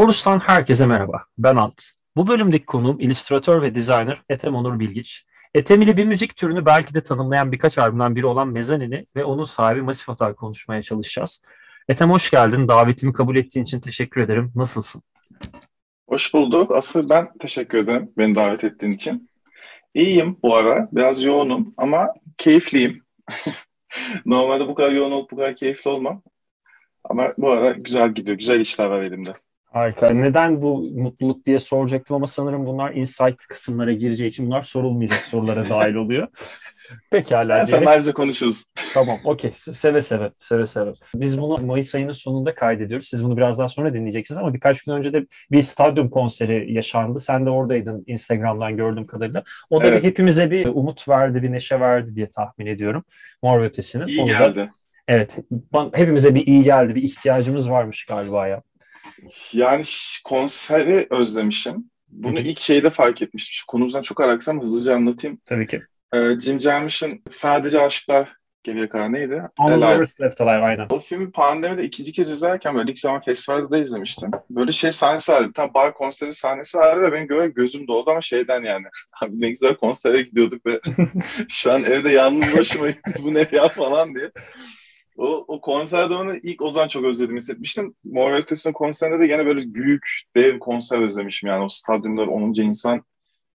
Korus'tan herkese merhaba. Ben Ant. Bu bölümdeki konuğum illüstratör ve designer Ethem Onur Bilgiç. Ethem ile bir müzik türünü belki de tanımlayan birkaç albümden biri olan Mezanini ve onun sahibi Masif Atar konuşmaya çalışacağız. Ethem hoş geldin. Davetimi kabul ettiğin için teşekkür ederim. Nasılsın? Hoş bulduk. Asıl ben teşekkür ederim beni davet ettiğin için. İyiyim bu ara. Biraz yoğunum ama keyifliyim. Normalde bu kadar yoğun olup bu kadar keyifli olmam. Ama bu ara güzel gidiyor. Güzel işler var elimde. Harika. Neden bu mutluluk diye soracaktım ama sanırım bunlar insight kısımlara gireceği için bunlar sorulmayacak sorulara dahil oluyor. Pekala. Yani sen ayrıca konuşuruz. Tamam, okey. Seve seve, seve seve. Biz bunu Mayıs ayının sonunda kaydediyoruz. Siz bunu biraz daha sonra dinleyeceksiniz ama birkaç gün önce de bir stadyum konseri yaşandı. Sen de oradaydın Instagram'dan gördüğüm kadarıyla. O da evet. bir hepimize bir umut verdi, bir neşe verdi diye tahmin ediyorum. Mor ötesinin. İyi Onu geldi. Da, evet. Hepimize bir iyi geldi, bir ihtiyacımız varmış galiba ya. Yani konseri özlemişim. Bunu Hı-hı. ilk şeyde fark etmiştim. Konumuzdan çok alaksam hızlıca anlatayım. Tabii ki. Ee, Jim Jarmusch'ın Sadece Aşklar geriye kadar neydi? On Lovers Left Alive aynen. O filmi pandemide ikinci kez izlerken böyle ilk zaman festivalde izlemiştim. Böyle şey sahnesi vardı. Tam bar konseri sahnesi vardı ve benim göre gözüm doldu ama şeyden yani. Abi ne güzel konsere gidiyorduk ve şu an evde yalnız başıma bu ne ya falan diye. O, o konserde onu ilk o zaman çok özledim hissetmiştim. Mor Ötesi'nin konserinde de gene böyle büyük, dev konser özlemişim yani. O stadyumlar onunca insan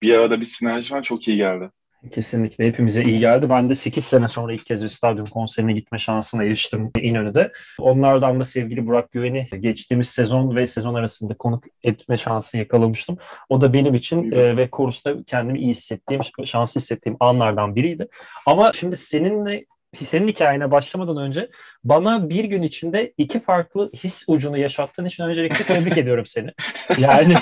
bir arada bir sinerji var çok iyi geldi. Kesinlikle hepimize iyi geldi. Ben de 8 sene sonra ilk kez bir stadyum konserine gitme şansına eriştim İnönü'de. Onlardan da sevgili Burak Güven'i geçtiğimiz sezon ve sezon arasında konuk etme şansını yakalamıştım. O da benim için e, ve Korus'ta kendimi iyi hissettiğim, şanslı hissettiğim anlardan biriydi. Ama şimdi seninle senin hikayene başlamadan önce bana bir gün içinde iki farklı his ucunu yaşattığın için öncelikle tebrik ediyorum seni. Yani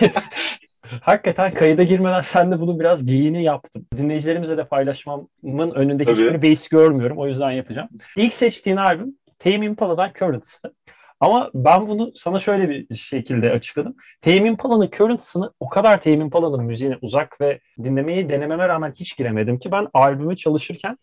hakikaten kayıda girmeden sen de bunu biraz giyini yaptım. Dinleyicilerimizle de paylaşmamın önünde Tabii. hiçbir beis görmüyorum. O yüzden yapacağım. İlk seçtiğin albüm Tame Impala'dan Currents'tı. Ama ben bunu sana şöyle bir şekilde açıkladım. Tame Impala'nın Currents'ını o kadar Tame Impala'nın müziğine uzak ve dinlemeyi denememe rağmen hiç giremedim ki ben albümü çalışırken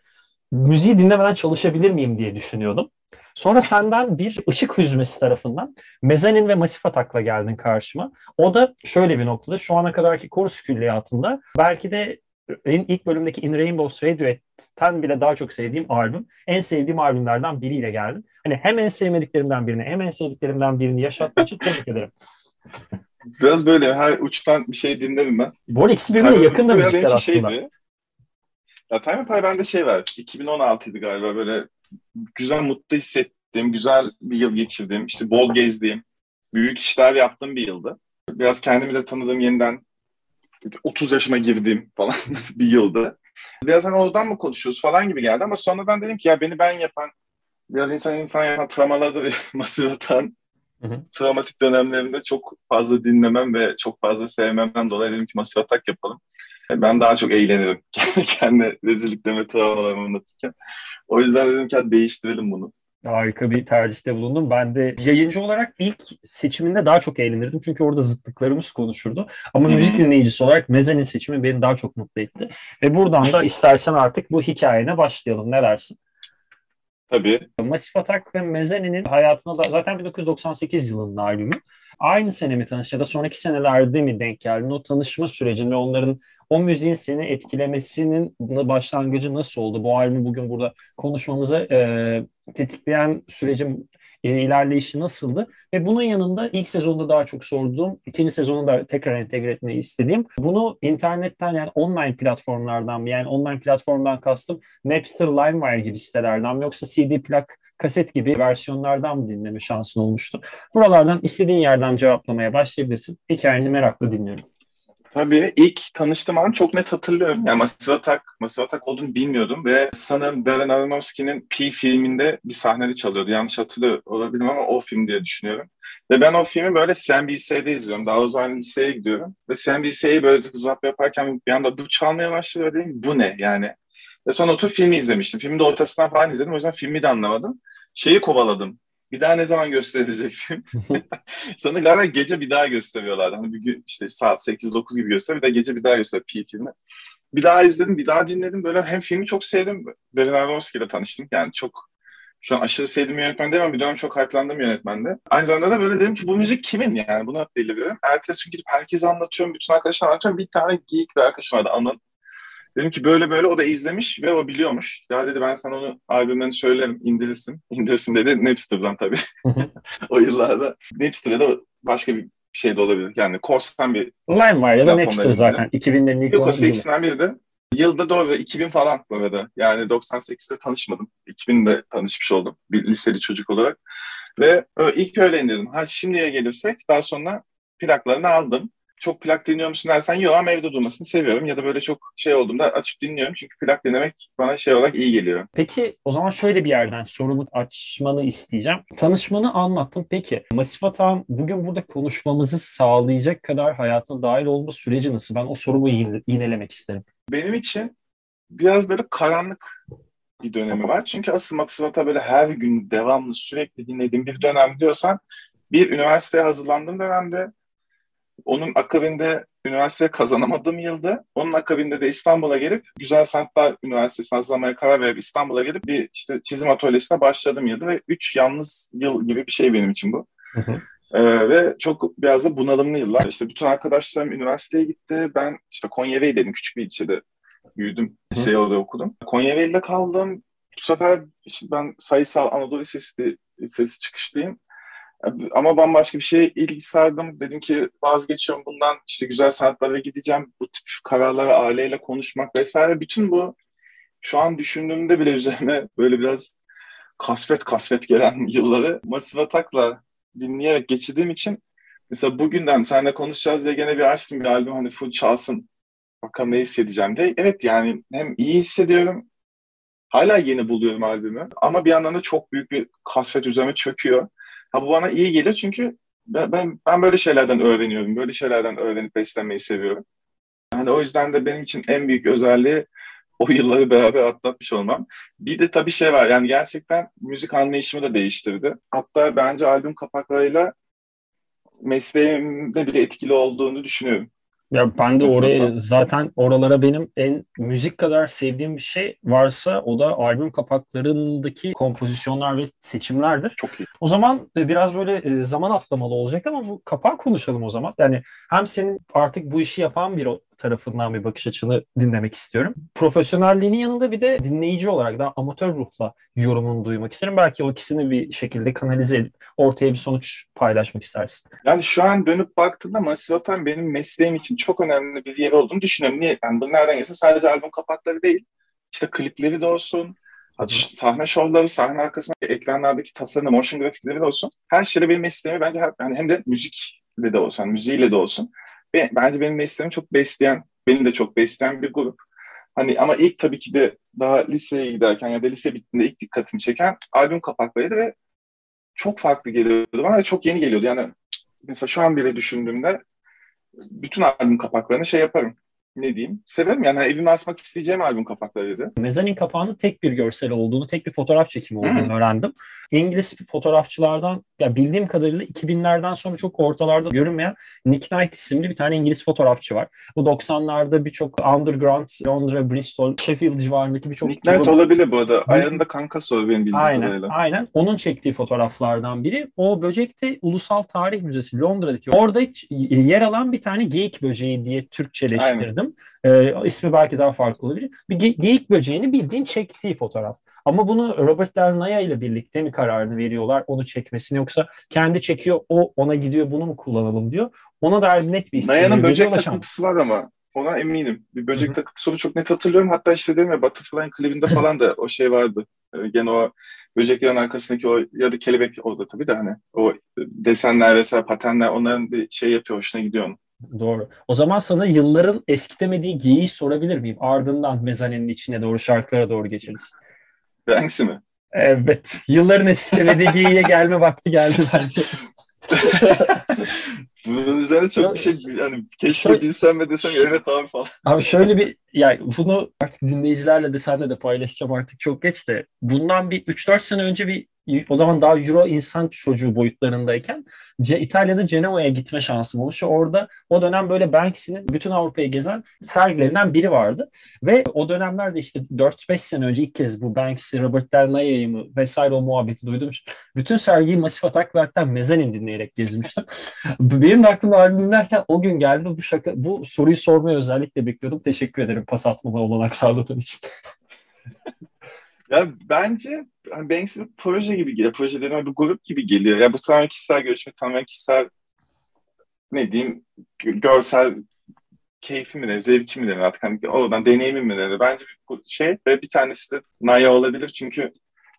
müziği dinlemeden çalışabilir miyim diye düşünüyordum. Sonra senden bir ışık hüzmesi tarafından Mezanin ve Masif Atak'la geldin karşıma. O da şöyle bir noktada şu ana kadarki korus külliyatında belki de ilk bölümdeki In Rainbows Radiohead'ten bile daha çok sevdiğim albüm. En sevdiğim albümlerden biriyle geldin. Hani hem en sevmediklerimden birini hem en sevdiklerimden birini yaşattığın için tebrik ederim. Biraz böyle her uçtan bir şey dinlerim ben. Bu ikisi birbirine yakın da müzikler aslında. Şeydi. Ya Time Pie bende şey var. 2016'ydı galiba böyle güzel mutlu hissettiğim, güzel bir yıl geçirdiğim, işte bol gezdiğim, büyük işler yaptığım bir yıldı. Biraz kendimi de tanıdığım yeniden 30 yaşıma girdiğim falan bir yıldı. Biraz hani oradan mı konuşuyoruz falan gibi geldi ama sonradan dedim ki ya beni ben yapan, biraz insan insan yapan travmalarda ve masif atan Hı hı. Travmatik dönemlerimde çok fazla dinlemem ve çok fazla sevmemden dolayı dedim ki masif atak yapalım. Ben daha çok eğlenirim kendi rezilliklerimi, travmalarımı anlatırken. O yüzden dedim ki değiştirelim bunu. Harika bir tercihte bulundum. Ben de yayıncı olarak ilk seçiminde daha çok eğlenirdim. Çünkü orada zıtlıklarımız konuşurdu. Ama müzik dinleyicisi olarak Mezen'in seçimi beni daha çok mutlu etti. Ve buradan da istersen artık bu hikayene başlayalım. Ne dersin? Tabii. Massive Attack ve Mezzanine'in hayatına da zaten 1998 yılının albümü. Aynı sene mi tanıştı ya da sonraki senelerde mi denk geldin? O tanışma sürecinde onların o müziğin seni etkilemesinin başlangıcı nasıl oldu? Bu albümü bugün burada konuşmamızı e, tetikleyen sürecin e, ilerleyişi nasıldı? Ve bunun yanında ilk sezonda daha çok sorduğum, ikinci sezonu da tekrar entegre etmeyi istediğim, bunu internetten yani online platformlardan mı? Yani online platformdan kastım Napster, LimeWire gibi sitelerden mi? Yoksa CD plak, kaset gibi versiyonlardan mı dinleme şansın olmuştu? Buralardan istediğin yerden cevaplamaya başlayabilirsin. Hikayeni merakla dinliyorum. Tabii ilk tanıştığım an çok net hatırlıyorum. Yani Massive Attack, Massive Attack olduğunu bilmiyordum ve sanırım Darren Aronofsky'nin P filminde bir sahnede çalıyordu. Yanlış hatırlıyor olabilirim ama o film diye düşünüyorum. Ve ben o filmi böyle CNBC'de izliyorum. Daha o zaman liseye gidiyorum. Ve CNBC'yi böyle zap yaparken bir anda bu çalmaya ve dedim bu ne yani. Ve sonra oturup filmi izlemiştim. Filmin de ortasından falan izledim. O yüzden filmi de anlamadım. Şeyi kovaladım. Bir daha ne zaman gösterilecek film? Sana galiba gece bir daha gösteriyorlar. Hani bir gün işte saat 8-9 gibi gösteriyor. Bir de gece bir daha gösteriyor P filmi. Bir daha izledim, bir daha dinledim. Böyle hem filmi çok sevdim. Darren Aronofsky ile tanıştım. Yani çok Şu an aşırı sevdiğim yönetmen değil ama bir dönem çok hype'landım yönetmende. Aynı zamanda da böyle dedim ki bu müzik kimin yani? Bunu deliriyorum. Ertesi gün gidip herkese anlatıyorum. Bütün arkadaşlar anlatıyorum. Bir tane geek bir arkadaşım vardı Anıl. Dedim ki böyle böyle o da izlemiş ve o biliyormuş. Ya dedi ben sana onu albümlerini söylerim indirirsin. İndirsin dedi Napster'dan tabii. o yıllarda. Napster'da da başka bir şey de olabilir. Yani korsan bir... Lime var ya da Napster zaten. 2000'lerin ilk Yok o ikisinden biri de. Yılda doğru 2000 falan bu arada. Yani 98'de tanışmadım. 2000'de tanışmış oldum bir liseli çocuk olarak. Ve ilk öyle indirdim. Ha şimdiye gelirsek daha sonra plaklarını aldım. Çok plak dinliyor musun dersen yok ama evde durmasını seviyorum. Ya da böyle çok şey olduğumda açıp dinliyorum. Çünkü plak dinlemek bana şey olarak iyi geliyor. Peki o zaman şöyle bir yerden sorumu açmanı isteyeceğim. Tanışmanı anlattım. Peki Masif Atan bugün burada konuşmamızı sağlayacak kadar hayatına dahil olma süreci nasıl? Ben o sorumu yinelemek isterim benim için biraz böyle karanlık bir dönemi var. Çünkü asıl Matsuvata böyle her gün devamlı sürekli dinlediğim bir dönem diyorsan bir üniversiteye hazırlandığım dönemde onun akabinde üniversite kazanamadığım yılda onun akabinde de İstanbul'a gelip Güzel Sanatlar Üniversitesi'ne hazırlamaya karar verip İstanbul'a gelip bir işte çizim atölyesine başladım yılda ve üç yalnız yıl gibi bir şey benim için bu. Hı hı. Ee, ve çok biraz da bunalımlı yıllar. İşte bütün arkadaşlarım üniversiteye gitti. Ben işte Konya'daydım. Küçük bir ilçede büyüdüm. Liseyi orada okudum. Konya'da kaldım. Bu sefer işte ben sayısal Anadolu Lisesi, Lisesi çıkışlıyım. Ama bambaşka bir şeye ilgi sardım. Dedim ki vazgeçiyorum bundan. İşte güzel sanatlara gideceğim. Bu tip kararları aileyle konuşmak vesaire. Bütün bu şu an düşündüğümde bile üzerine böyle biraz kasvet kasvet gelen yılları Masif Atak'la dinleyerek geçirdiğim için mesela bugünden seninle konuşacağız diye gene bir açtım bir albüm hani full çalsın bakalım ne hissedeceğim diye. Evet yani hem iyi hissediyorum hala yeni buluyorum albümü ama bir yandan da çok büyük bir kasvet üzerime çöküyor. Ha bu bana iyi geliyor çünkü ben, ben, ben böyle şeylerden öğreniyorum. Böyle şeylerden öğrenip beslenmeyi seviyorum. Yani o yüzden de benim için en büyük özelliği o yılları beraber atlatmış olmam. Bir de tabii şey var yani gerçekten müzik anlayışımı da değiştirdi. Hatta bence albüm kapaklarıyla mesleğimde bile etkili olduğunu düşünüyorum. Ya ben de oraya zaten oralara benim en müzik kadar sevdiğim bir şey varsa o da albüm kapaklarındaki kompozisyonlar ve seçimlerdir. Çok iyi. O zaman e, biraz böyle e, zaman atlamalı olacak ama bu kapağı konuşalım o zaman. Yani hem senin artık bu işi yapan bir tarafından bir bakış açını dinlemek istiyorum. Profesyonelliğinin yanında bir de dinleyici olarak da amatör ruhla yorumunu duymak isterim. Belki o ikisini bir şekilde kanalize edip ortaya bir sonuç paylaşmak istersin. Yani şu an dönüp baktığımda Masivatan benim mesleğim için çok önemli bir yer olduğunu düşünüyorum. Niye? Yani bu nereden gelse sadece albüm kapakları değil. İşte klipleri de olsun, sahne şovları, sahne arkasında ekranlardaki tasarım, motion grafikleri de olsun. Her şeyle benim mesleğimi bence her, yani hem de müzikle de olsun, yani müziğiyle de olsun bence benim mesleğimi çok besleyen, beni de çok besleyen bir grup. Hani ama ilk tabii ki de daha liseye giderken ya da lise bittiğinde ilk dikkatimi çeken albüm kapaklarıydı ve çok farklı geliyordu bana ve çok yeni geliyordu. Yani mesela şu an bile düşündüğümde bütün albüm kapaklarını şey yaparım ne diyeyim severim yani evime asmak isteyeceğim albüm kapaklarıydı. Mezanin kapağının tek bir görsel olduğunu, tek bir fotoğraf çekimi olduğunu hmm. öğrendim. İngiliz fotoğrafçılardan ya bildiğim kadarıyla 2000'lerden sonra çok ortalarda görünmeyen Nick Knight isimli bir tane İngiliz fotoğrafçı var. Bu 90'larda birçok underground, Londra, Bristol, Sheffield civarındaki birçok... Nick Knight olabilir bu arada. Ayağında kankası var benim bildiğim aynen, kadarıyla. Aynen. Onun çektiği fotoğraflardan biri. O böcekte Ulusal Tarih Müzesi Londra'daki. Orada yer alan bir tane geyik böceği diye Türkçeleştirdim. Ee, ismi belki daha farklı olabilir. Bir ge- geyik böceğini bildiğin çektiği fotoğraf. Ama bunu Robert Del ile birlikte mi kararını veriyorlar onu çekmesini yoksa kendi çekiyor o ona gidiyor bunu mu kullanalım diyor. Ona dair net bir isim. Naya'nın böcek takıntısı var ama ona eminim. Bir böcek takıntısı çok net hatırlıyorum. Hatta işte dedim ya Butterfly'ın klibinde falan da o şey vardı. Ee, gene o böceklerin arkasındaki o ya da kelebek orada tabii de hani o desenler vesaire patenler onların bir şey yapıyor hoşuna gidiyor onun. Doğru. O zaman sana yılların eskitemediği geyiği sorabilir miyim? Ardından mezaninin içine doğru şarkılara doğru geçeriz. Hangisi mi? Evet. Yılların eskitemediği geyiğe gelme vakti geldi bence. Bunun üzerine çok bir şey yani keşke şöyle, bilsem ve desem evet abi falan. Abi şöyle bir yani bunu artık dinleyicilerle de senle de paylaşacağım artık çok geç de bundan bir 3-4 sene önce bir o zaman daha Euro insan çocuğu boyutlarındayken İtalya'da Cenova'ya gitme şansım olmuş. Orada o dönem böyle Banksy'nin bütün Avrupa'yı gezen sergilerinden biri vardı. Ve o dönemlerde işte 4-5 sene önce ilk kez bu Banksy, Robert Del Naya'yı mı vesaire o muhabbeti duydum. Bütün sergiyi Masif Atak ve hatta Mezanin dinleyerek gezmiştim. Benim de aklımda albüm dinlerken o gün geldi bu şaka, bu soruyu sormayı özellikle bekliyordum. Teşekkür ederim pas atmama olanak sağladığın için. ya bence hani Banksy bir proje gibi geliyor. Proje dediğim bir grup gibi geliyor. Ya bu tamamen kişisel görüşme, tamamen kişisel ne diyeyim görsel keyfi mi ne, zevki mi ne artık hani oradan deneyimi mi ne bence bir şey ve bir tanesi de Naya olabilir çünkü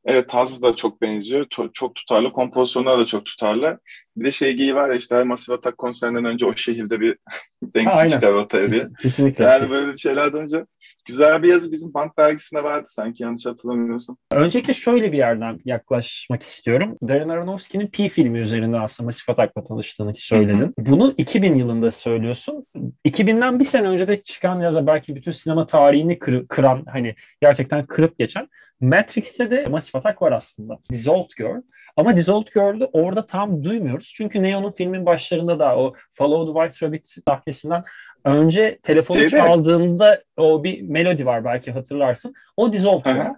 evet tarzı da çok benziyor. To- çok tutarlı. Kompozisyonlar da çok tutarlı. Bir de şey giyi var ya işte Massive Attack konserinden önce o şehirde bir Banksy çıkar ortaya diye. Kesinlikle. Yani böyle şeylerden önce Güzel bir yazı bizim Band dergisinde vardı sanki yanlış hatırlamıyorsam. Öncelikle şöyle bir yerden yaklaşmak istiyorum. Darren Aronofsky'nin Pi filmi üzerinde aslında Masif Atak'la tanıştığını söyledin. Hı hı. Bunu 2000 yılında söylüyorsun. 2000'den bir sene önce de çıkan ya da belki bütün sinema tarihini kır, kıran hani gerçekten kırıp geçen Matrix'te de Massive Attack var aslında. Dissolved Girl. Ama Dissolved Girl'ü orada tam duymuyoruz. Çünkü Neo'nun filmin başlarında da o Follow the White Rabbit sahnesinden Önce telefonu Şeyde... çaldığında o bir melodi var belki hatırlarsın. O Dissolved var.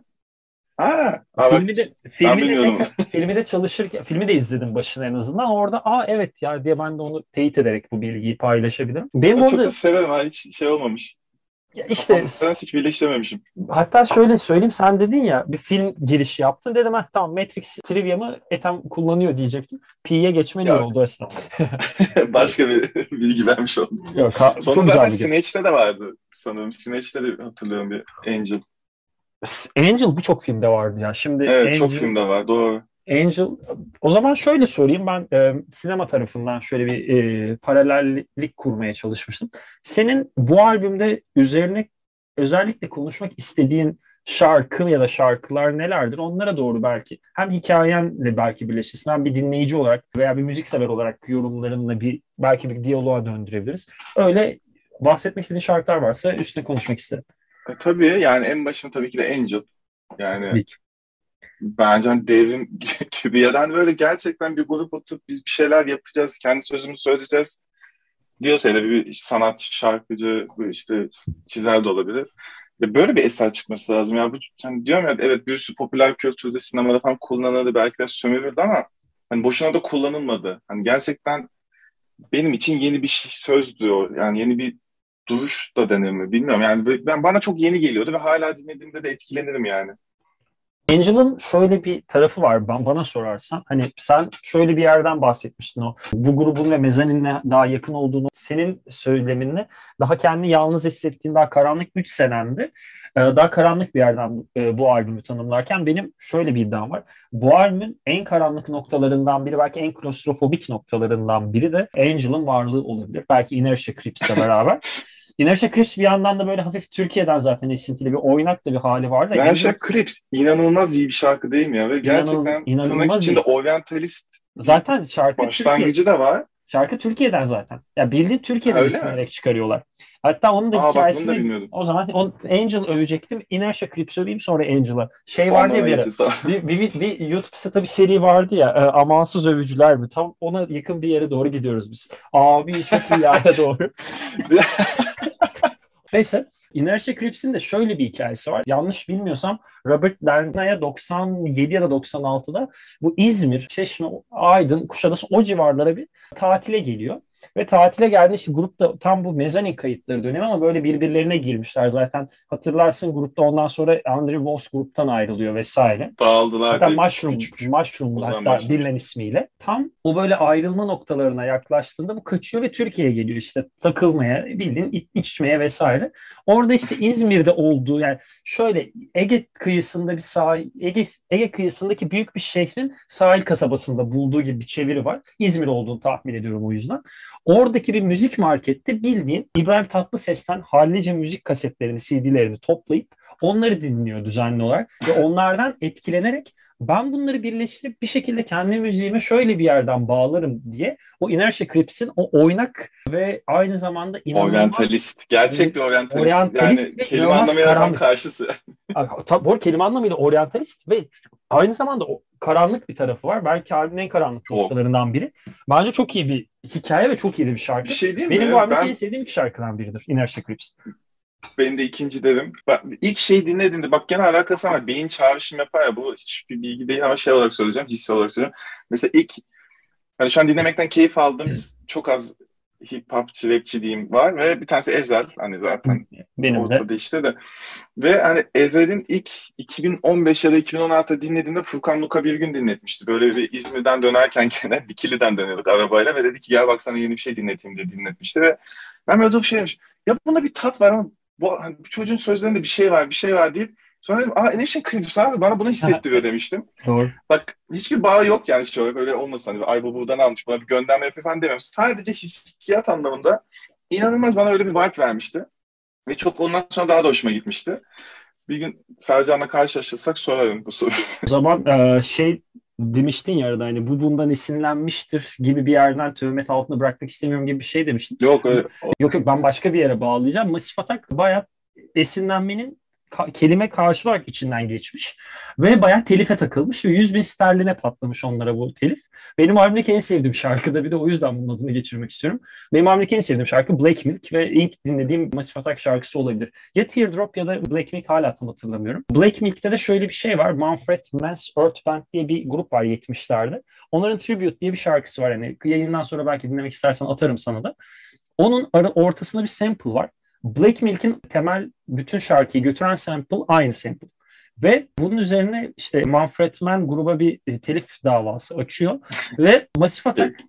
Ha, filmi de filmi de, tekrar, filmi de çalışırken filmi de izledim başına en azından. Orada aa evet ya diye ben de onu teyit ederek bu bilgiyi paylaşabilirim. Benim ben orada çok da severim ha hiç şey olmamış. Ya işte sen hiç birleştirememişim. Hatta şöyle söyleyeyim sen dedin ya bir film girişi yaptın dedim ha tamam Matrix Trivia'mı Ethem kullanıyor diyecektim. P'ye geçmeli oldu aslında. Başka bir bilgi vermiş oldum. Yok, ha, Sonra zaten Snatch'te de vardı sanırım. Snatch'te de hatırlıyorum bir Angel. Angel birçok filmde vardı ya. Şimdi evet Angel, çok filmde var doğru. Angel o zaman şöyle sorayım ben e, sinema tarafından şöyle bir e, paralellik kurmaya çalışmıştım. Senin bu albümde üzerine özellikle konuşmak istediğin şarkı ya da şarkılar nelerdir? Onlara doğru belki hem hikayenle belki birleşirsin hem bir dinleyici olarak veya bir müziksever olarak yorumlarınla bir belki bir diyaloğa döndürebiliriz. Öyle bahsetmek istediğin şarkılar varsa üstüne konuşmak isterim. E, tabii yani en başında tabii ki de Angel. Yani tabii ki bence hani devrim gibi ya yani böyle gerçekten bir grup oturup biz bir şeyler yapacağız, kendi sözümüzü söyleyeceğiz diyorsa ya da bir sanatçı, şarkıcı, işte çizer de olabilir. Ya böyle bir eser çıkması lazım. Ya bu hani diyorum ya evet bir sürü popüler kültürde, sinemada falan kullanıldı, belki de sömürüldü ama hani boşuna da kullanılmadı. Hani gerçekten benim için yeni bir şey, söz diyor. Yani yeni bir duruş da denir mi bilmiyorum. Yani ben bana çok yeni geliyordu ve hala dinlediğimde de etkilenirim yani. Angel'ın şöyle bir tarafı var bana sorarsan. Hani sen şöyle bir yerden bahsetmiştin o. Bu grubun ve mezaninle daha yakın olduğunu senin söyleminle daha kendini yalnız hissettiğin daha karanlık 3 senendi. Ee, daha karanlık bir yerden e, bu albümü tanımlarken benim şöyle bir iddiam var. Bu albümün en karanlık noktalarından biri belki en klostrofobik noktalarından biri de Angel'ın varlığı olabilir. Belki Inertia Creeps'le beraber. Inertia Crips bir yandan da böyle hafif Türkiye'den zaten esintili bir oynak da bir hali var da. Inertia Crips inanılmaz iyi bir şarkı değil mi ya? Ve gerçekten İnanıl, tırnak içinde oryantalist zaten şarkı başlangıcı Türkiye. da var. Şarkı Türkiye'den zaten. Ya bildiğin Türkiye'den esinlenerek çıkarıyorlar. Hatta onun da Aa, hikayesini o zaman on, Angel övecektim. Inertia Creep söyleyeyim sonra Angel'a. Şey vardı ya bir, bir, bir, bir YouTube'da tabii seri vardı ya e, amansız övücüler mi? Tam ona yakın bir yere doğru gidiyoruz biz. Abi çok iyi yere doğru. Neyse. Inertia Crips'in de şöyle bir hikayesi var. Yanlış bilmiyorsam Robert Derna'ya 97 ya da 96'da bu İzmir, Çeşme, Aydın, Kuşadası o civarlara bir tatile geliyor. Ve tatile geldi işte grupta tam bu mezanin kayıtları dönemi ama böyle birbirlerine girmişler zaten. Hatırlarsın grupta ondan sonra Andrew Voss gruptan ayrılıyor vesaire. Dağıldılar. Hatta Mushroom, küçük. Mushroom hatta başlamış. bilinen ismiyle. Tam o böyle ayrılma noktalarına yaklaştığında bu kaçıyor ve Türkiye'ye geliyor işte takılmaya, bildiğin iç içmeye vesaire. Orada işte İzmir'de olduğu yani şöyle Ege kıyısında bir sahil, Ege, Ege kıyısındaki büyük bir şehrin sahil kasabasında bulduğu gibi bir çeviri var. İzmir olduğunu tahmin ediyorum o yüzden. Oradaki bir müzik markette bildiğin İbrahim Tatlıses'ten hallice müzik kasetlerini, CD'lerini toplayıp onları dinliyor düzenli olarak ve onlardan etkilenerek ben bunları birleştirip bir şekilde kendi müziğime şöyle bir yerden bağlarım diye o Inertia Crips'in o oynak ve aynı zamanda inanılmaz... Oryantalist. Gerçek bir oryantalist. oryantalist yani kelime anlamıyla tam karşısı. Tabii kelime anlamıyla oryantalist ve aynı zamanda o karanlık bir tarafı var. Belki albümün en karanlık noktalarından biri. Bence çok iyi bir hikaye ve çok iyi bir şarkı. Bir şey değil Benim mi? bu albümde ben... en sevdiğim iki şarkıdan biridir. Inertia Creeps. Benim de ikinci derim. Bak, ilk şey dinlediğimde bak gene alakası ama beyin çağrışım yapar ya bu hiçbir bilgi değil ama şey olarak söyleyeceğim, his olarak söyleyeceğim. Mesela ilk hani şu an dinlemekten keyif aldım. Çok az hip hopçı, rapçi diyeyim var ve bir tanesi Ezel hani zaten Benim ortada de. işte de. Ve hani Ezel'in ilk 2015 ya da 2016'da dinlediğimde Furkan Luka bir gün dinletmişti. Böyle bir İzmir'den dönerken gene Dikili'den dönüyorduk arabayla ve dedi ki gel bak sana yeni bir şey dinleteyim diye dinletmişti ve ben böyle bir şeymiş. Ya bunda bir tat var ama bu, hani, bu çocuğun sözlerinde bir şey var, bir şey var deyip sonra dedim, aa Enişin Creeps abi bana bunu hissettiriyor demiştim. Doğru. Bak hiçbir bağ yok yani şöyle böyle olmasın hani ay bu buradan almış bana bir gönderme yapıyor falan demiyorum. Sadece hissiyat anlamında inanılmaz bana öyle bir vibe vermişti. Ve çok ondan sonra daha da hoşuma gitmişti. Bir gün Sercan'la karşılaşırsak sorarım bu soruyu. O zaman e, şey demiştin ya arada hani bu bundan esinlenmiştir gibi bir yerden töhmet altında bırakmak istemiyorum gibi bir şey demiştin. Yok öyle. Yok yok ben başka bir yere bağlayacağım. Masif Atak bayağı esinlenmenin ka- kelime karşı olarak içinden geçmiş. Ve bayağı telife takılmış ve 100 bin sterline patlamış onlara bu telif. Benim albümdeki en sevdiğim şarkı da bir de o yüzden bunun adını geçirmek istiyorum. Benim albümdeki en sevdiğim şarkı Black Milk ve ilk dinlediğim Massive Attack şarkısı olabilir. Ya Teardrop ya da Black Milk hala tam hatırlamıyorum. Black Milk'te de şöyle bir şey var. Manfred Mann's Earth Band diye bir grup var 70'lerde. Onların Tribute diye bir şarkısı var. Yani yayından sonra belki dinlemek istersen atarım sana da. Onun ortasında bir sample var. Black Milk'in temel bütün şarkıyı götüren sample aynı sample. Ve bunun üzerine işte Manfred Mann gruba bir e, telif davası açıyor ve Massive Attack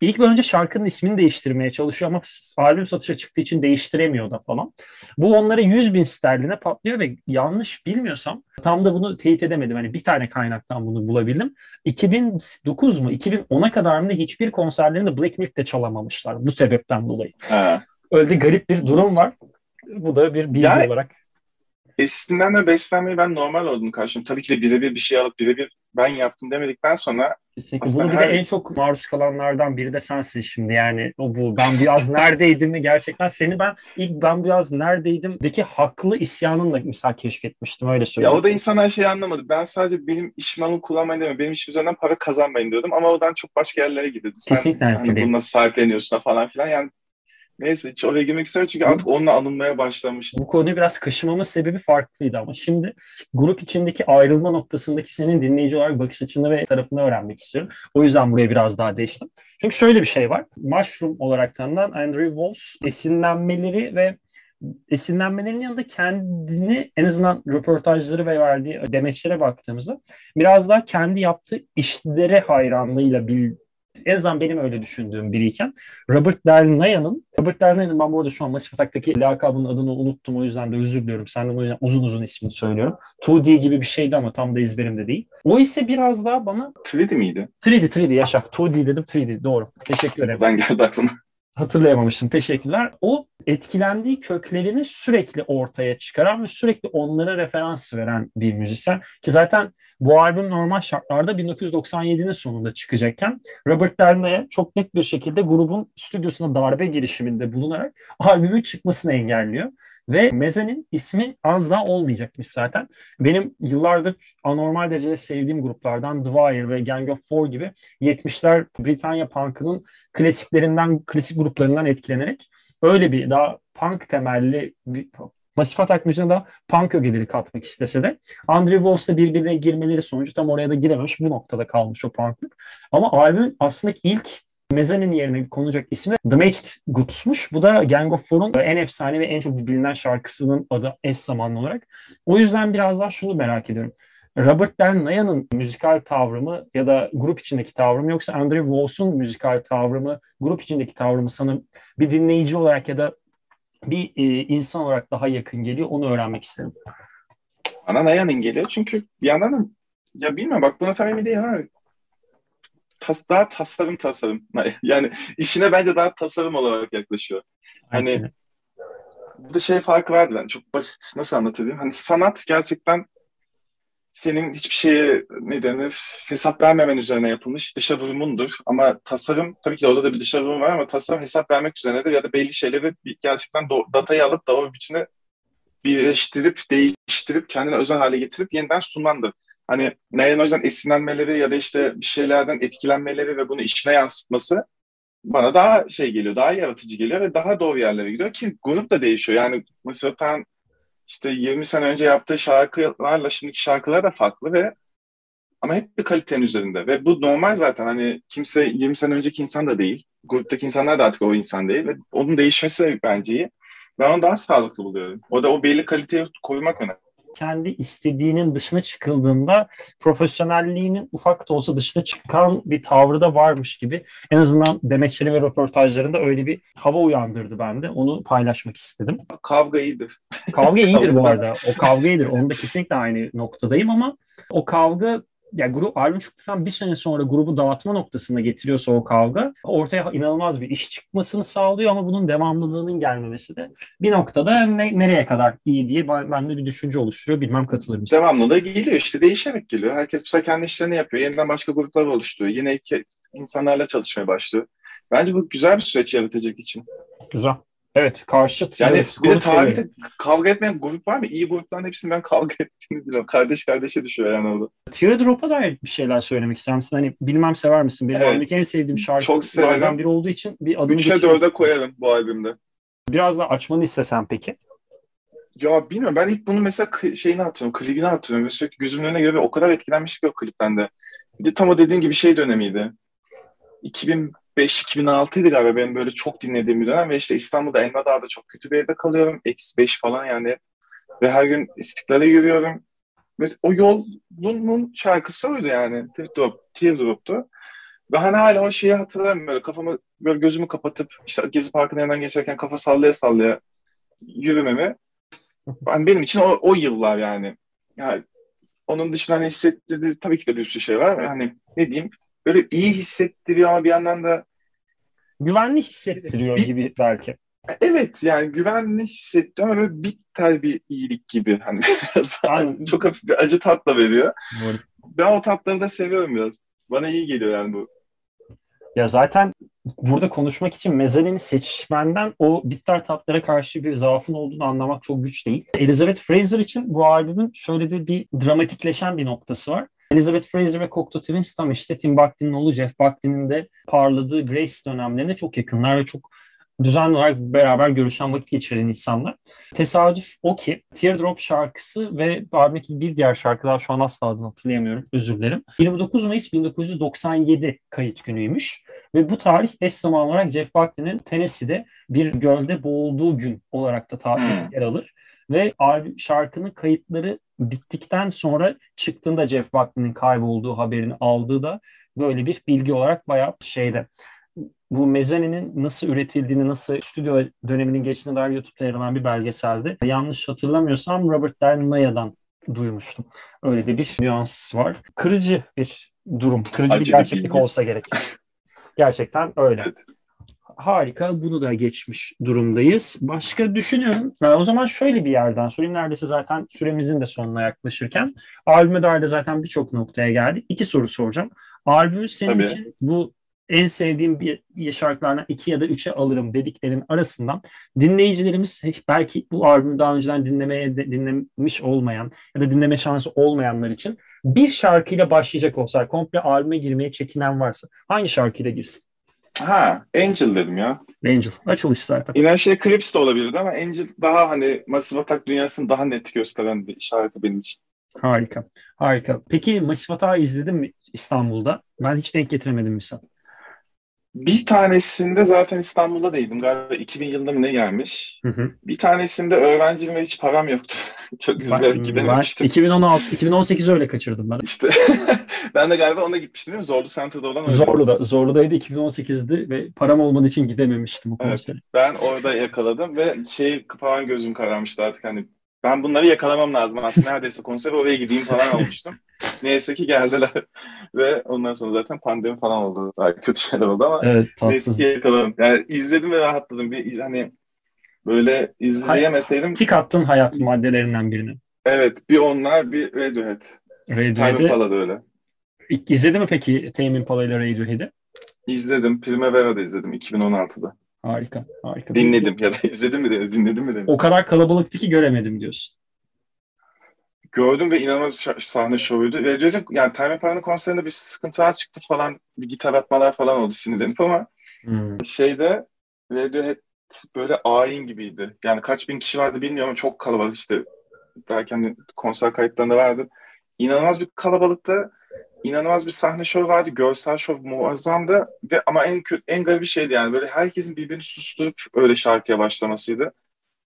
ilk önce şarkının ismini değiştirmeye çalışıyor ama albüm satışa çıktığı için değiştiremiyor da falan. Bu onlara 100 bin sterline patlıyor ve yanlış bilmiyorsam tam da bunu teyit edemedim. Hani bir tane kaynaktan bunu bulabildim. 2009 mu 2010'a kadar mı hiçbir konserlerinde Black Milk'te çalamamışlar bu sebepten dolayı. Ha. Öyle garip bir durum var. Bu da bir bilgi yani, olarak. Esinlenme beslenmeyi ben normal olduğunu karşılıyorum. Tabii ki de birebir bir şey alıp birebir ben yaptım demedikten sonra Kesinlikle. Bunu bir her... de en çok maruz kalanlardan biri de sensin şimdi. Yani o bu ben biraz neredeydim mi gerçekten seni ben ilk ben biraz neredeydim deki haklı isyanınla mesela keşfetmiştim öyle söyleyeyim. Ya o da insanlar şey anlamadı. Ben sadece benim işimi alın kullanmayın demiyorum. Benim işim üzerinden para kazanmayın diyordum ama oradan çok başka yerlere gidiyordu. Sen Kesinlikle. Hani bunu nasıl sahipleniyorsun falan filan. Yani Neyse hiç oraya girmek istemiyorum çünkü artık onunla anılmaya başlamıştım. Bu konuyu biraz kaşımamın sebebi farklıydı ama şimdi grup içindeki ayrılma noktasındaki senin dinleyici olarak bakış açını ve tarafını öğrenmek istiyorum. O yüzden buraya biraz daha değiştim. Çünkü şöyle bir şey var. Mushroom olarak tanınan Andrew Walls esinlenmeleri ve esinlenmelerinin yanında kendini en azından röportajları ve verdiği demeçlere baktığımızda biraz daha kendi yaptığı işlere hayranlığıyla bil, en azından benim öyle düşündüğüm biriyken Robert Dernaya'nın Robert Dernaya'nın ben bu arada şu an Massive Attack'taki lakabının adını unuttum o yüzden de özür diliyorum. Senden o yüzden uzun uzun ismini söylüyorum. 2D gibi bir şeydi ama tam da ezberimde değil. O ise biraz daha bana 3D miydi? 3D 3D yaşa. 2D dedim 3D doğru. Teşekkür ederim. Ben geldi aklıma. Hatırlayamamıştım. Teşekkürler. O etkilendiği köklerini sürekli ortaya çıkaran ve sürekli onlara referans veren bir müzisyen. Ki zaten bu albüm normal şartlarda 1997'nin sonunda çıkacakken Robert Derna'ya çok net bir şekilde grubun stüdyosuna darbe girişiminde bulunarak albümün çıkmasını engelliyor. Ve Meze'nin ismi az daha olmayacakmış zaten. Benim yıllardır anormal derecede sevdiğim gruplardan The Wire ve Gang of Four gibi 70'ler Britanya punk'ının klasiklerinden, klasik gruplarından etkilenerek öyle bir daha punk temelli bir Masif Atak müziğine daha punk ögeleri katmak istese de Andrew Wolf'la birbirine girmeleri sonucu tam oraya da girememiş. Bu noktada kalmış o punklık. Ama albümün aslında ilk Mezzanine yerine konulacak ismi The Maged Goods'muş. Bu da Gang of Four'un en efsane ve en çok bilinen şarkısının adı eş zamanlı olarak. O yüzden biraz daha şunu merak ediyorum. Robert Dernaya'nın müzikal tavrı mı ya da grup içindeki tavrı mı yoksa Andrew Wolf'un müzikal tavrı mı, grup içindeki tavrı mı sana bir dinleyici olarak ya da bir e, insan olarak daha yakın geliyor? Onu öğrenmek isterim. Bana Naya'nın geliyor çünkü bir yandan da ya bilmiyorum bak buna tam emin değilim abi. Tas, daha tasarım tasarım. Yani işine bence daha tasarım olarak yaklaşıyor. Hani Aynen. burada şey farkı vardı ben çok basit nasıl anlatayım? Hani sanat gerçekten senin hiçbir şeye ne denir hesap vermemen üzerine yapılmış dışa vurumundur. Ama tasarım tabii ki de orada da bir dışa vurum var ama tasarım hesap vermek üzerinedir ya da belli şeyleri gerçekten datayı alıp doğru biçimde birleştirip, değiştirip, kendine özel hale getirip yeniden sunmandır. Hani Nayan Hoca'dan esinlenmeleri ya da işte bir şeylerden etkilenmeleri ve bunu işine yansıtması bana daha şey geliyor, daha yaratıcı geliyor ve daha doğru yerlere gidiyor ki grup da değişiyor. Yani Mısır Tan işte 20 sene önce yaptığı şarkılarla şimdiki şarkılar da farklı ve ama hep bir kalitenin üzerinde ve bu normal zaten hani kimse 20 sene önceki insan da değil. Gruptaki insanlar da artık o insan değil ve onun değişmesi de bence iyi. Ben onu daha sağlıklı buluyorum. O da o belli kaliteyi korumak önemli kendi istediğinin dışına çıkıldığında profesyonelliğinin ufak da olsa dışına çıkan bir tavrı da varmış gibi. En azından Demetçeli ve röportajlarında öyle bir hava uyandırdı bende. Onu paylaşmak istedim. Kavga iyidir. Kavga iyidir bu arada. O kavga iyidir. Onda kesinlikle aynı noktadayım ama o kavga ya grup albüm çıktıktan bir sene sonra grubu dağıtma noktasına getiriyorsa o kavga ortaya inanılmaz bir iş çıkmasını sağlıyor ama bunun devamlılığının gelmemesi de bir noktada ne, nereye kadar iyi diye bende bir düşünce oluşturuyor. Bilmem katılır mısın? Devamlılığı geliyor işte değişerek geliyor. Herkes bu sefer kendi işlerini yapıyor. Yeniden başka gruplar oluşturuyor. Yine iki insanlarla çalışmaya başlıyor. Bence bu güzel bir süreç yaratacak için. Güzel. Evet karşıt. Yani evet, bir de tarihte kavga etmeyen grup var mı? İyi grupların hepsini ben kavga ettiğini biliyorum. Kardeş kardeşe düşüyor yani orada. Teardrop'a dair bir şeyler söylemek ister misin? Hani bilmem sever misin? Benim evet. en sevdiğim şarkılardan biri olduğu için bir adını 3'e 4'e koyarım bu albümde. Biraz da açmanı istesem peki. Ya bilmiyorum ben ilk bunu mesela şeyini hatırlıyorum, klibini hatırlıyorum ve sürekli gözümün önüne göre o kadar etkilenmiş ki o klipten de. Bir de tam o dediğin gibi şey dönemiydi. 2000 2005-2006 idi galiba benim böyle çok dinlediğim bir dönem ve işte İstanbul'da Elmadağ'da çok kötü bir evde kalıyorum. Eksi 5 falan yani. Ve her gün istiklale yürüyorum. Ve o yolun şarkısı oydu yani. Teardrop, Teardrop'tu. Ve hani hala o şeyi hatırlarım böyle kafamı böyle gözümü kapatıp işte Gezi Parkı'nın yanından geçerken kafa sallaya sallaya yürümemi. Yani benim için o, o yıllar yani. Yani onun dışında hani hissettirdiği tabii ki de bir sürü şey var. Hani ne diyeyim böyle iyi hissettiriyor ama bir yandan da güvenli hissettiriyor bir, gibi belki. Evet yani güvenli hissettiriyor ama böyle bitter bir iyilik gibi hani biraz çok hafif bir acı tatla veriyor. Doğru. Ben o tatları da seviyorum biraz. Bana iyi geliyor yani bu. Ya zaten burada konuşmak için Mezzanini seçmenden o bitter tatlara karşı bir zaafın olduğunu anlamak çok güç değil. Elizabeth Fraser için bu albümün şöyle de bir dramatikleşen bir noktası var. Elizabeth Fraser ve Cocteau Twins tam işte Tim Buckley'nin oğlu Jeff Buckley'nin de parladığı Grace dönemlerine çok yakınlar ve çok düzenli olarak beraber görüşen vakit geçiren insanlar. Tesadüf o ki Teardrop şarkısı ve albümdeki bir diğer şarkılar şu an asla adını hatırlayamıyorum özür dilerim. 29 Mayıs 1997 kayıt günüymüş. Ve bu tarih eş zamanlı olarak Jeff Buckley'nin Tennessee'de bir gölde boğulduğu gün olarak da tarih hmm. yer alır. Ve şarkının kayıtları bittikten sonra çıktığında Jeff Buckley'nin kaybolduğu haberini aldığı da böyle bir bilgi olarak bayağı şeyde. Bu mezaninin nasıl üretildiğini, nasıl stüdyo döneminin geçtiğine dair YouTube'da yer alan bir belgeseldi. Yanlış hatırlamıyorsam Robert Del duymuştum. Öyle de bir nüans var. Kırıcı bir durum, kırıcı Acı bir gerçeklik bir olsa gerek. Gerçekten öyle. Evet. Harika. Bunu da geçmiş durumdayız. Başka düşünüyorum. Ben o zaman şöyle bir yerden sorayım. Neredeyse zaten süremizin de sonuna yaklaşırken. Albüme dair de zaten birçok noktaya geldik. İki soru soracağım. Albümü senin Tabii. için bu en sevdiğim bir şarkılardan iki ya da üçe alırım dediklerin arasından dinleyicilerimiz belki bu albümü daha önceden dinlemeye dinlemiş olmayan ya da dinleme şansı olmayanlar için bir şarkıyla başlayacak olsa komple albüme girmeye çekinen varsa hangi şarkıyla girsin? Ha, Angel dedim ya. Angel. Açılış zaten. Yine şey Clips de olabilirdi ama Angel daha hani Massive Attack dünyasını daha net gösteren bir şarkı benim için. Harika. Harika. Peki Massive Attack'ı izledin mi İstanbul'da? Ben hiç denk getiremedim misal. Bir tanesinde zaten İstanbul'da değildim. Galiba 2000 yılında mı ne gelmiş. Hı hı. Bir tanesinde öğrenciyim ve hiç param yoktu. Çok üzülerek gidememiştim. 2016, 2018 öyle kaçırdım ben. İşte ben de galiba ona gitmiştim değil mi? Zorlu Center'da olan öyle. Zorlu'da. Zorlu'daydı 2018'di ve param olmadığı için gidememiştim o konsere. Evet, ben orada yakaladım ve şey falan gözüm kararmıştı artık hani ben bunları yakalamam lazım artık neredeyse konser oraya gideyim falan olmuştum. Neyse ki geldiler ve ondan sonra zaten pandemi falan oldu. Daha kötü şeyler oldu ama evet, tatsız. neyse ki yakaladım. Yani izledim ve rahatladım. Bir, hani böyle izleyemeseydim. Tik attın hayat maddelerinden birini. Evet bir onlar bir Radiohead. Radiohead'i. Tame Impala'da öyle. İzledin mi peki Tame Impala ile Radiohead'i? İzledim. Primavera'da izledim 2016'da. Harika, harika. Dinledim ya da izledim mi dinledim mi dedim. O kadar kalabalıktı ki göremedim diyorsun. Gördüm ve inanılmaz sahne şovuydu. Ve diyordum yani Time Impala'nın konserinde bir sıkıntılar çıktı falan. Bir gitar atmalar falan oldu sinirlenip ama hmm. şeyde Radiohead böyle ayin gibiydi. Yani kaç bin kişi vardı bilmiyorum ama çok kalabalık işte. Belki hani konser kayıtlarında vardı. İnanılmaz bir kalabalıkta inanılmaz bir sahne şov vardı. Görsel şov muazzamdı. Ve ama en kötü, en garip bir şeydi yani. Böyle herkesin birbirini susturup öyle şarkıya başlamasıydı.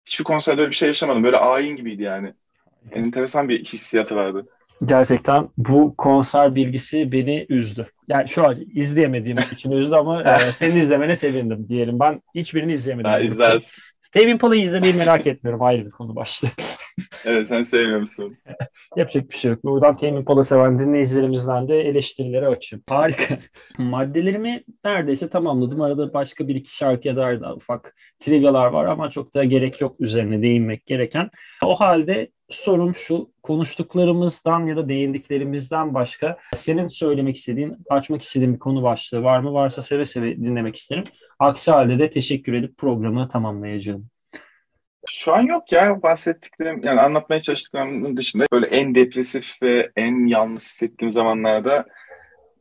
Hiçbir konserde öyle bir şey yaşamadım. Böyle ayin gibiydi yani. Enteresan bir hissiyatı vardı. Gerçekten bu konser bilgisi beni üzdü. Yani şu an izleyemediğim için üzdü ama e, senin izlemene sevindim diyelim. Ben hiçbirini izleyemedim. Ha, izlersin. Tame Impala'yı izlemeyi merak etmiyorum. Ayrı bir konu başlığı. evet sen sevmiyor musun? Yapacak bir şey yok. Buradan Tame Impala seven dinleyicilerimizden de eleştirilere açayım. Harika. Maddelerimi neredeyse tamamladım. Arada başka bir iki şarkıya dair daha ufak trivyalar var ama çok da gerek yok üzerine değinmek gereken. O halde sorum şu konuştuklarımızdan ya da değindiklerimizden başka senin söylemek istediğin, açmak istediğin bir konu başlığı var mı? Varsa seve seve dinlemek isterim. Aksi halde de teşekkür edip programı tamamlayacağım. Şu an yok ya bahsettiklerim yani anlatmaya çalıştıklarımın dışında böyle en depresif ve en yalnız hissettiğim zamanlarda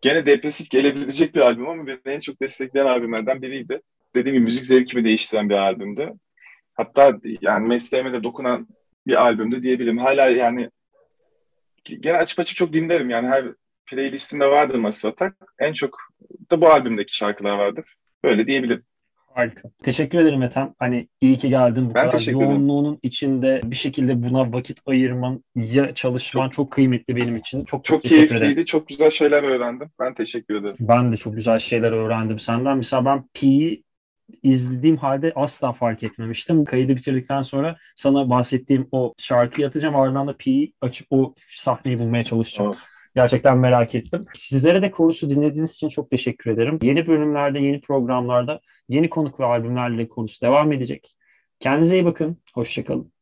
gene depresif gelebilecek bir albüm ama beni en çok destekleyen albümlerden biriydi. Dediğim gibi müzik zevkimi değiştiren bir albümdü. Hatta yani mesleğime de dokunan bir albümdü diyebilirim. Hala yani gene açıp açıp çok dinlerim yani her playlistimde vardır Massive Attack. En çok da bu albümdeki şarkılar vardır. Böyle diyebilirim. Harika. Teşekkür ederim Ethem. Hani iyi ki geldin. Bu ben kadar yoğunluğunun ederim. içinde bir şekilde buna vakit ayırman, ya çalışman çok, çok kıymetli benim için. Çok çok, çok keyifliydi. Ederim. Çok güzel şeyler öğrendim. Ben teşekkür ederim. Ben de çok güzel şeyler öğrendim senden. Mesela ben Pi'yi izlediğim halde asla fark etmemiştim. Kaydı bitirdikten sonra sana bahsettiğim o şarkıyı atacağım. Ardından da Pi'yi açıp o sahneyi bulmaya çalışacağım. Oh. Gerçekten merak ettim. Sizlere de konusu dinlediğiniz için çok teşekkür ederim. Yeni bölümlerde, yeni programlarda, yeni konuk ve albümlerle konusu devam edecek. Kendinize iyi bakın. Hoşçakalın.